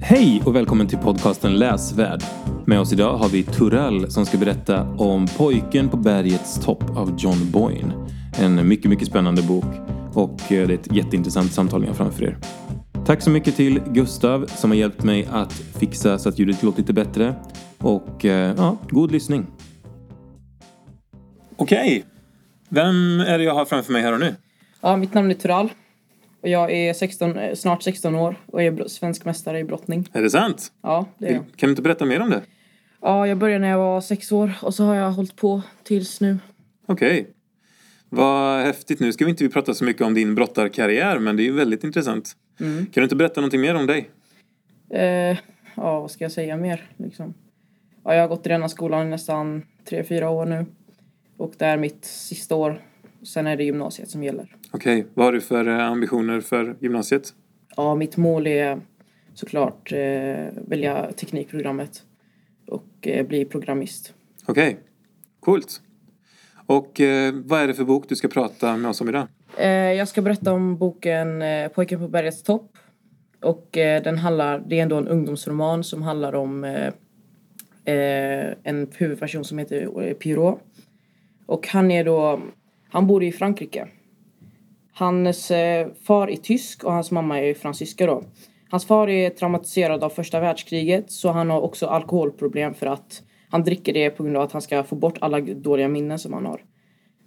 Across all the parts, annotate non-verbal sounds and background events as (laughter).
Hej och välkommen till podcasten Läsvärd. Med oss idag har vi Turell som ska berätta om Pojken på bergets topp av John Boyne. En mycket, mycket spännande bok och eh, det är ett jätteintressant samtal ni har framför er. Tack så mycket till Gustav som har hjälpt mig att fixa så att ljudet låter lite bättre. Och eh, ja, god lyssning. Okej. Vem är det jag har framför mig här och nu? Ja, mitt namn är Tural. Och jag är 16, eh, snart 16 år och är svensk mästare i brottning. Är det sant? Ja, det är jag. Kan du inte berätta mer om det? Ja, jag började när jag var sex år och så har jag hållit på tills nu. Okej. Vad häftigt. Nu ska vi inte prata så mycket om din brottarkarriär, men det är ju väldigt intressant. Kan du inte berätta någonting mer om dig? Eh, ja, vad ska jag säga mer liksom? Ja, jag har gått i denna skolan i nästan 3-4 år nu. Och det är mitt sista år. Sen är det gymnasiet som gäller. Okej, vad har du för eh, ambitioner för gymnasiet? Ja, mitt mål är såklart eh, välja teknikprogrammet och eh, bli programmist. Okej, coolt. Och eh, vad är det för bok du ska prata med oss om idag? Eh, jag ska berätta om boken eh, Pojken på bergets topp. Och den handlar, det är ändå en ungdomsroman som handlar om en huvudperson som heter Pierrot. Och han är då, han bor i Frankrike. Hans eh, far är tysk och hans mamma är fransyska då. Hans far är traumatiserad av första världskriget så han har också alkoholproblem för att han dricker det på grund av att han ska få bort alla dåliga minnen som han har.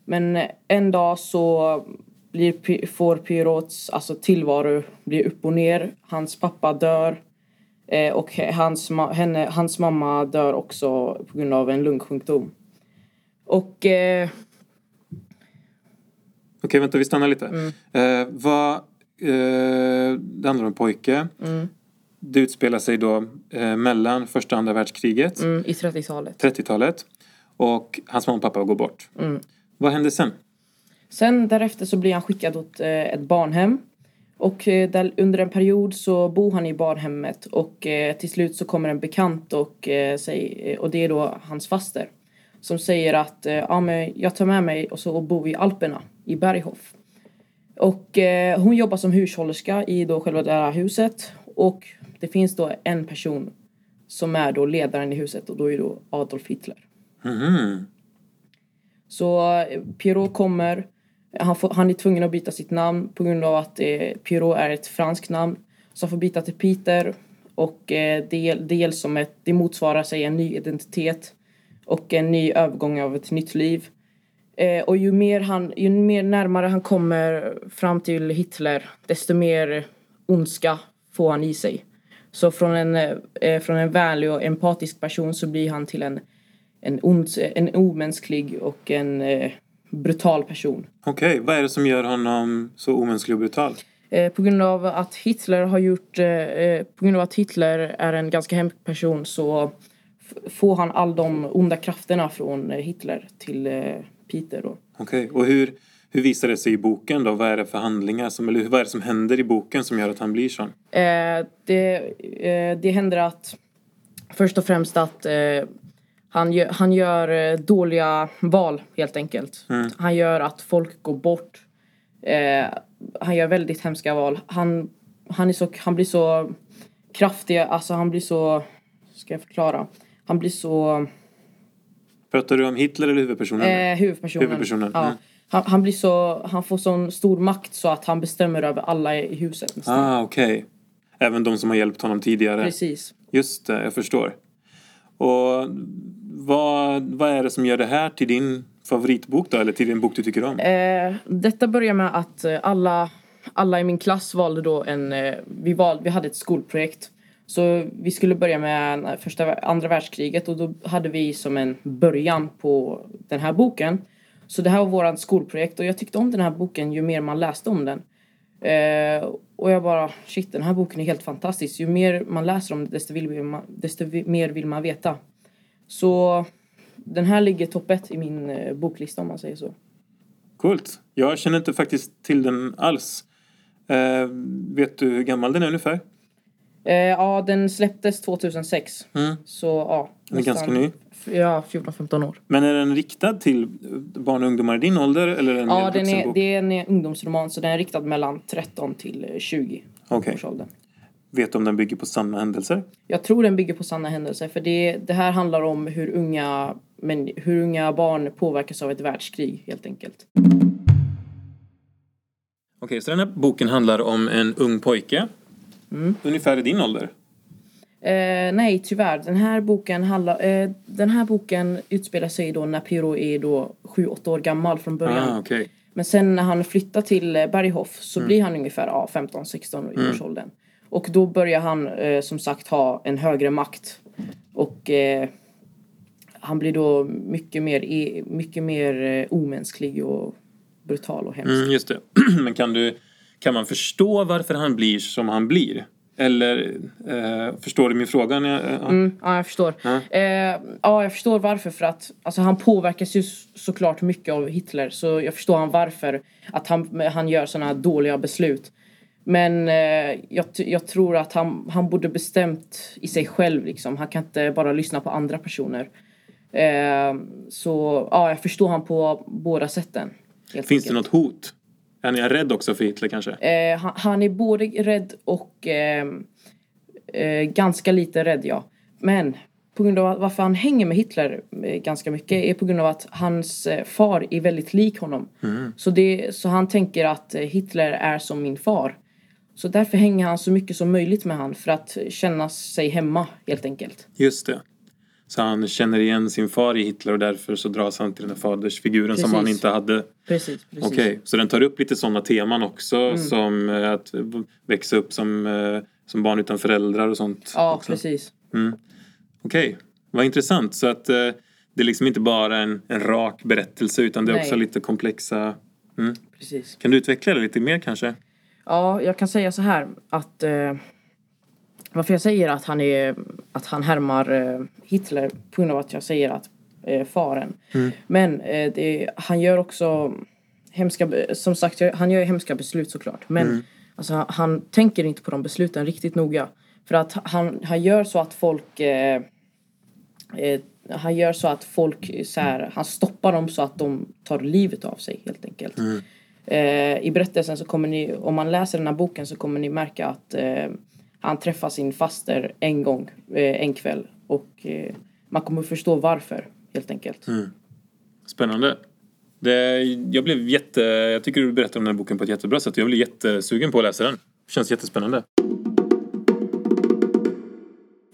Men eh, en dag så blir, får Pierrots alltså, tillvaro bli upp och ner. Hans pappa dör. Eh, och hans, henne, hans mamma dör också på grund av en lungsjukdom. Och eh, Okej, vänta, vi stannar lite. Eh, vad, eh, det handlar om en pojke. Det utspelar sig då eh, mellan första och andra världskriget, mm, i 30-talet. 30-talet. Och hans mamma och pappa går bort. Vad händer sen? Sen därefter så blir han skickad åt eh, ett barnhem. Och eh, där, under en period så bor han i barnhemmet och eh, till slut så kommer en bekant och, eh, säg, och det är då hans faster. Som säger att ja, men jag tar med mig och så bor vi i Alperna i Berghof. Och eh, hon jobbar som hushållerska i då själva det här huset. Och det finns då en person som är då ledaren i huset och då är det då Adolf Hitler. Mhm. Så eh, Pierrot kommer. Han, får, han är tvungen att byta sitt namn på grund av att eh, Pierrot är ett franskt namn. Så han får byta till Peter. Och eh, del, dels som ett, det motsvarar sig en ny identitet. Och en ny övergång av ett nytt liv. Eh, och ju mer, han, ju mer närmare han kommer fram till Hitler, desto mer ondska får han i sig. Så från en, eh, från en vänlig och empatisk person så blir han till en, en, ond, en omänsklig och en eh, brutal person. Okej, vad är det som gör honom så omänsklig och brutal? Eh, på grund av att Hitler har gjort, eh, eh, på grund av att Hitler är en ganska hemsk person så får han all de onda krafterna från Hitler till Peter då. Okej, och hur, hur visar det sig i boken då? Vad är det för handlingar som, eller vad är det som händer i boken som gör att han blir sån? Eh, det, eh, det händer att först och främst att eh, han, gör, han gör eh, dåliga val helt enkelt. Han gör att folk går bort. Eh, han gör väldigt hemska val. Han, han, är så, han blir så kraftig, alltså han blir så, ska jag förklara? Han blir så, Pratar du om Hitler eller huvudpersonen? eh, huvudpersonen. Huvudpersonen, Ja. mm. Han, han blir så, han får sån stor makt så att han bestämmer över alla i huset nästan. Ah, okej. Även de som har hjälpt honom tidigare? Precis. Just det, jag förstår. Och vad, vad är det som gör det här till din favoritbok då? Eller till din bok du tycker om? Eh, detta börjar med att eh, alla, alla i min klass valde då en... Eh, vi, val, vi hade ett skolprojekt. Så vi skulle börja med första, andra världskriget och då hade vi som en början på den här boken. Så det här var vårt skolprojekt och jag tyckte om den här boken ju mer man läste om den. Eh, och jag bara, shit den här boken är helt fantastisk. Ju mer man läser om det desto, vill man, desto mer vill man veta. Så den här ligger topp ett i min eh, boklista om man säger så. Coolt. Jag känner inte faktiskt till den alls. Eh, vet du hur gammal den är ungefär? Eh, ja, den släpptes 2006. Mm. Så ja. Den är ganska ny. Ja, 14-15 år. Men är den riktad till barn och ungdomar i din ålder? Eller är den Ja, den är, det är en ungdomsroman så den är riktad mellan 13 till eh, 20 Okej. årsåldern. Vet du om den bygger på sanna händelser? Jag tror den bygger på sanna händelser för det, det här handlar om hur unga, men, hur unga barn påverkas av ett världskrig helt enkelt. Okej, så den här boken handlar om en ung pojke. Ungefär i din ålder. Eh, nej, tyvärr. Den här boken handlar... Eh, den här boken utspelar sig då när Piro är då 7-8 år gammal från början. Ah, okej. Men sen när han flyttar till eh, Berghof så blir han ungefär ja, 15-16 i årsåldern. Och då börjar han eh, som sagt ha en högre makt. Och eh, han blir då mycket mer, e- mycket mer eh, omänsklig och brutal och hemsk. Mm, just det. (clears throat) Men kan du... Kan man förstå varför han blir som han blir? Eller eh, förstår du min fråga? Jag, ja. Mm, ja, jag förstår. Ja. Eh, ja, jag förstår varför. För att alltså, han påverkas ju så- såklart mycket av Hitler. Så jag förstår han varför. Att han, han gör sådana här dåliga beslut. Men eh, jag, jag tror att han, han borde bestämt i sig själv. Liksom. Han kan inte bara lyssna på andra personer. Eh, så ja, jag förstår han på båda sätten. Finns det enkelt. något hot? Är ni rädd också för Hitler kanske? Eh, han, han är både rädd och eh, eh, ganska lite rädd, ja. Men på grund av varför han hänger med Hitler eh, ganska mycket är på grund av att hans eh, far är väldigt lik honom. Så, det, så han tänker att eh, Hitler är som min far. Så därför hänger han så mycket som möjligt med han för att känna sig hemma helt enkelt. Just det. Så han känner igen sin far i Hitler och därför så dras han till den här fadersfiguren som Precis. han inte hade. Precis, precis. Okej, så den tar upp lite sådana teman också Mm. som eh, att växa upp som, eh, som barn utan föräldrar och sånt. Ja, också. precis. Okej, vad intressant. Så att eh, det är liksom inte bara en, en rak berättelse utan det är Nej. också lite komplexa... Mm. precis. Kan du utveckla det lite mer kanske? Ja, jag kan säga så här att eh, varför jag säger att han är att han härmar eh, Hitler på grund av att jag säger att eh, faren. Men eh, det, han gör också hemska, som sagt, han gör hemska beslut såklart. Men alltså, han tänker inte på de besluten riktigt noga. För att han, han gör så att folk eh, eh, han gör så att folk så här, han stoppar dem så att de tar livet av sig helt enkelt. Eh, I berättelsen så kommer ni, om man läser den här boken så kommer ni märka att eh, han träffar sin faster en gång, eh, en kväll. Och eh, man kommer förstå varför helt enkelt. Spännande. Det, jag blev jätte... Jag tycker du berättar om den här boken på ett jättebra sätt. Jag blev jättesugen på att läsa den. Känns jättespännande.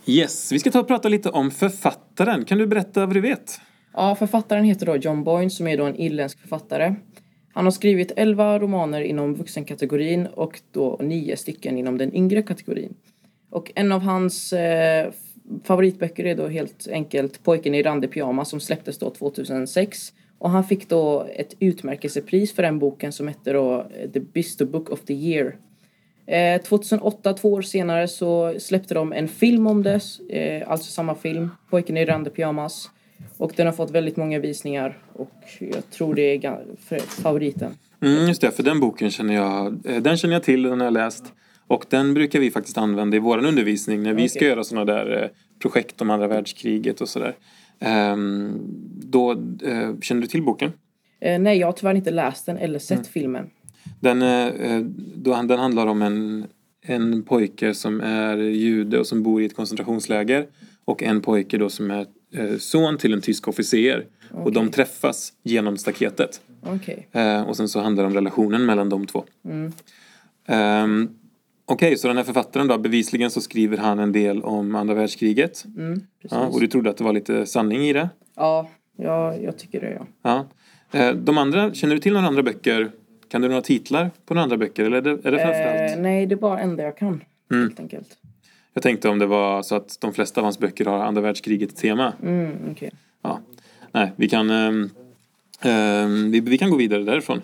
Yes, vi ska ta och prata lite om författaren. Kan du berätta vad du vet? Ja, författaren heter då John Boyne som är då en irländsk författare. Han har skrivit 11 romaner inom vuxenkategorin och då 9 stycken inom den yngre kategorin. Och en av hans eh, favoritböcker är då helt enkelt Pojken i randig pyjamas som släpptes då 2006. Och han fick då ett utmärkelsepris för den boken som hette då eh, The Bisto Book of the Year. Eh, 2008, två år senare, så släppte de en film om det. Eh, alltså samma film, Pojken i randig pyjamas. Och den har fått väldigt många visningar och jag tror det är favoriten. Mm, just det, för den boken känner jag, eh, den känner jag till, den har jag läst. Och den brukar vi faktiskt använda i vår undervisning när vi ska Okej. göra sådana där eh, projekt om andra världskriget och sådär. Ehm, då, eh, känner du till boken? Eh, nej, jag har tyvärr inte läst den eller sett filmen. Den, eh, då, den handlar om en, en pojke som är jude och som bor i ett koncentrationsläger. Och en pojke då som är son till en tysk officer. Och de träffas genom staketet. Okej. Eh, och sen så handlar det om relationen mellan de två. Ehm, Okej, så den här författaren då, bevisligen så skriver han en del om andra världskriget. Mm. Ja, och du trodde att det var lite sanning i det? Ja, ja, jag tycker det ja. Ja. Eh, de andra, känner du till några andra böcker? Kan du några titlar på några andra böcker? Eller är det, är det framförallt? Eh, nej, det är bara enda jag kan. Helt enkelt. Jag tänkte om det var så att de flesta av hans böcker har andra världskriget tema. Mm, okej. Ja. Nej, vi kan, ehm, ehm, vi, vi kan gå vidare därifrån.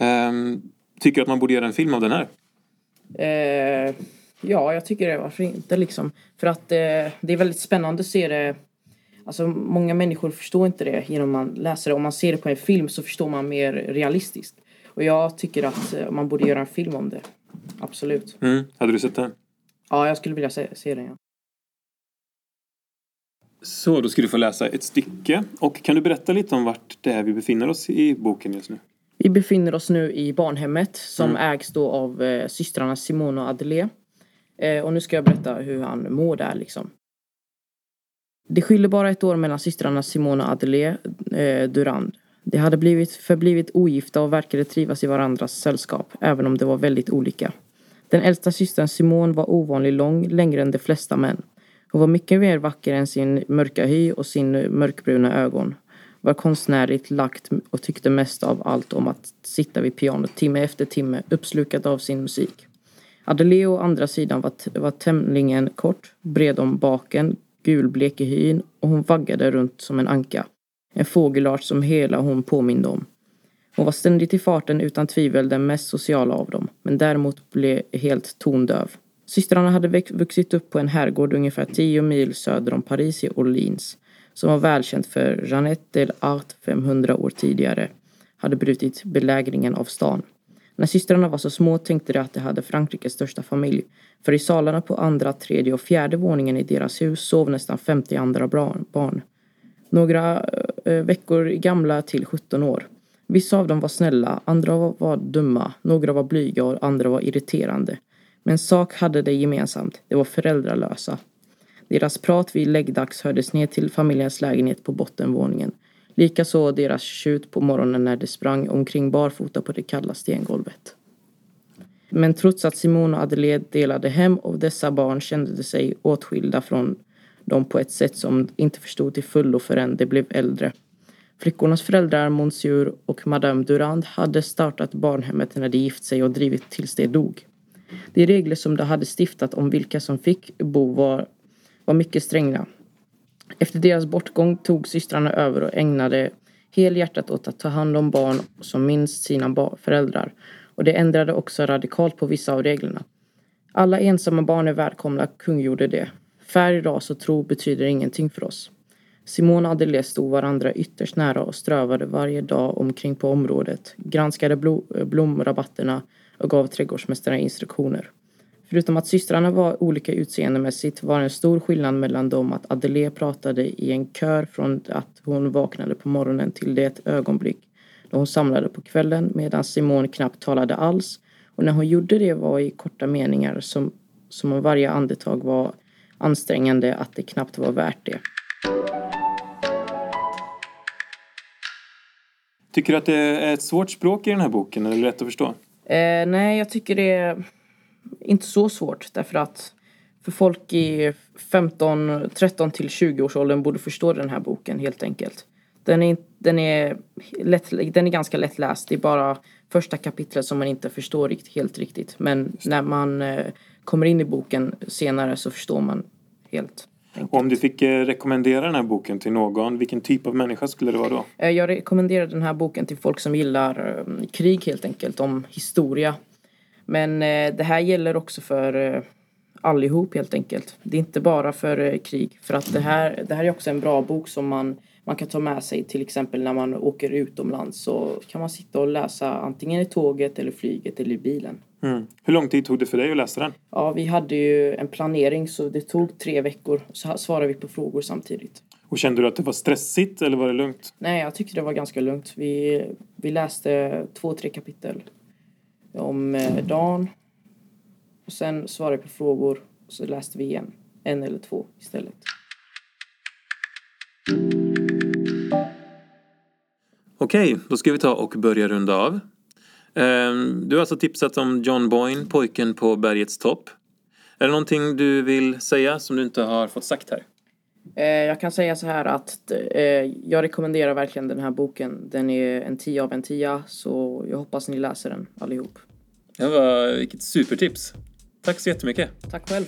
Um, tycker att man borde göra en film av den här? Eh, ja, jag tycker det. Varför inte liksom? För att eh, det är väldigt spännande att se det. Alltså många människor förstår inte det genom man läser det. Om man ser det på en film så förstår man mer realistiskt. Och jag tycker att eh, man borde göra en film om det. Absolut. Mm. Hade du sett den? Ja, jag skulle vilja se, se den ja. Så, då ska du få läsa ett stycke. Och kan du berätta lite om vart det är vi befinner oss i boken just nu? Vi befinner oss nu i barnhemmet som ägs då av eh, systrarna Simone och Adelaide. Eh, och nu ska jag berätta hur han mår där liksom. Det skiljer bara ett år mellan systrarna Simone och Adelaide eh, Durand. De hade blivit förblivit ogifta och verkade trivas i varandras sällskap, även om de var väldigt olika. Den äldsta systern Simone var ovanligt lång, längre än de flesta män. Hon var mycket mer vacker än sin mörka hy och sin mörkbruna ögon. Var konstnärligt lagt och tyckte mest av allt om att sitta vid pianot timme efter timme, uppslukad av sin musik. Adelie å andra sidan var, var tämligen kort, bred om baken, gulblek i hyn och hon vaggade runt som en anka. En fågelart som hela hon påminde om. Hon var ständigt i farten utan tvivel den mest sociala av dem, men däremot blev helt tondöv. Systrarna hade vuxit upp på en herrgård ungefär tio mil söder om Paris i Orleans, som var välkänt för Jeanette del Art 500 år tidigare, hade brutit belägringen av stan. När systrarna var så små tänkte de att de hade Frankrikes största familj, för i salarna på andra, tredje och fjärde våningen i deras hus sov nästan 50 andra barn. Några eh, veckor gamla till 17 år. Vissa av dem var snälla, andra var dumma, några var blyga och andra var irriterande. Men sak hade de gemensamt, de var föräldralösa. Deras prat vid läggdags hördes ner till familjens lägenhet på bottenvåningen. Likaså deras tjut på morgonen när de sprang omkring barfota på det kalla stengolvet. Men trots att Simon och Adelaide delade hem och dessa barn kände de sig åtskilda från dem på ett sätt som inte förstod till fullo förrän de blev äldre. Flickornas föräldrar, Monsieur och Madame Durand, hade startat barnhemmet när de gift sig och drivit tills de dog. De regler som de hade stiftat om vilka som fick bo var, var mycket stränga. Efter deras bortgång tog systrarna över och ägnade helhjärtat åt att ta hand om barn som minst sina föräldrar. Och det ändrade också radikalt på vissa av reglerna. Alla ensamma barn är välkomna, kungjorde det. Färg, ras och tro betyder ingenting för oss. Simone och Adelaide stod varandra ytterst nära och strövade varje dag omkring på området, granskade blomrabatterna och gav trädgårdsmästaren instruktioner. Förutom att systrarna var olika utseendemässigt var det en stor skillnad mellan dem att Adelaide pratade i en kör från att hon vaknade på morgonen till det ögonblick då hon samlade på kvällen medan Simone knappt talade alls och när hon gjorde det var i korta meningar som, som om varje andetag var ansträngande att det knappt var värt det. Tycker du att det är ett svårt språk i den här boken eller lätt att förstå? Eh, nej, jag tycker det är inte så svårt därför att för folk i 15, 13 till 20 års åldern borde förstå den här boken helt enkelt. Den är, den är, lätt, den är ganska lättläst. Det är bara första kapitlet som man inte förstår riktigt, helt riktigt. Men när man eh, kommer in i boken senare så förstår man helt. Om du fick eh, rekommendera den här boken till någon, vilken typ av människa skulle det vara då? Eh, jag rekommenderar den här boken till folk som gillar krig helt enkelt, om historia. Men det här gäller också för allihop helt enkelt. Det är inte bara för krig. För att det här, det här är också en bra bok som man man kan ta med sig till exempel när man åker utomlands så kan man sitta och läsa antingen i tåget eller flyget eller i bilen. Mm. Hur lång tid tog det för dig att läsa den? Ja, vi hade ju en planering så det tog tre veckor. Så svarade vi på frågor samtidigt. Och kände du att det var stressigt eller var det lugnt? Nej, jag tyckte det var ganska lugnt. Vi, vi läste två, tre kapitel om eh, dagen. Och sen svarade vi på frågor och så läste vi igen. En eller två istället. Okej, då ska vi ta och börja runda av. Ehm, du har alltså tipsat om John Boyne, Pojken på bergets topp. Är det någonting du vill säga som du inte har fått sagt här? Eh, jag kan säga så här att eh, jag rekommenderar verkligen den här boken. Den är en tia av en tia, så jag hoppas ni läser den allihop. Det var, vilket supertips. Tack så jättemycket. Tack själv.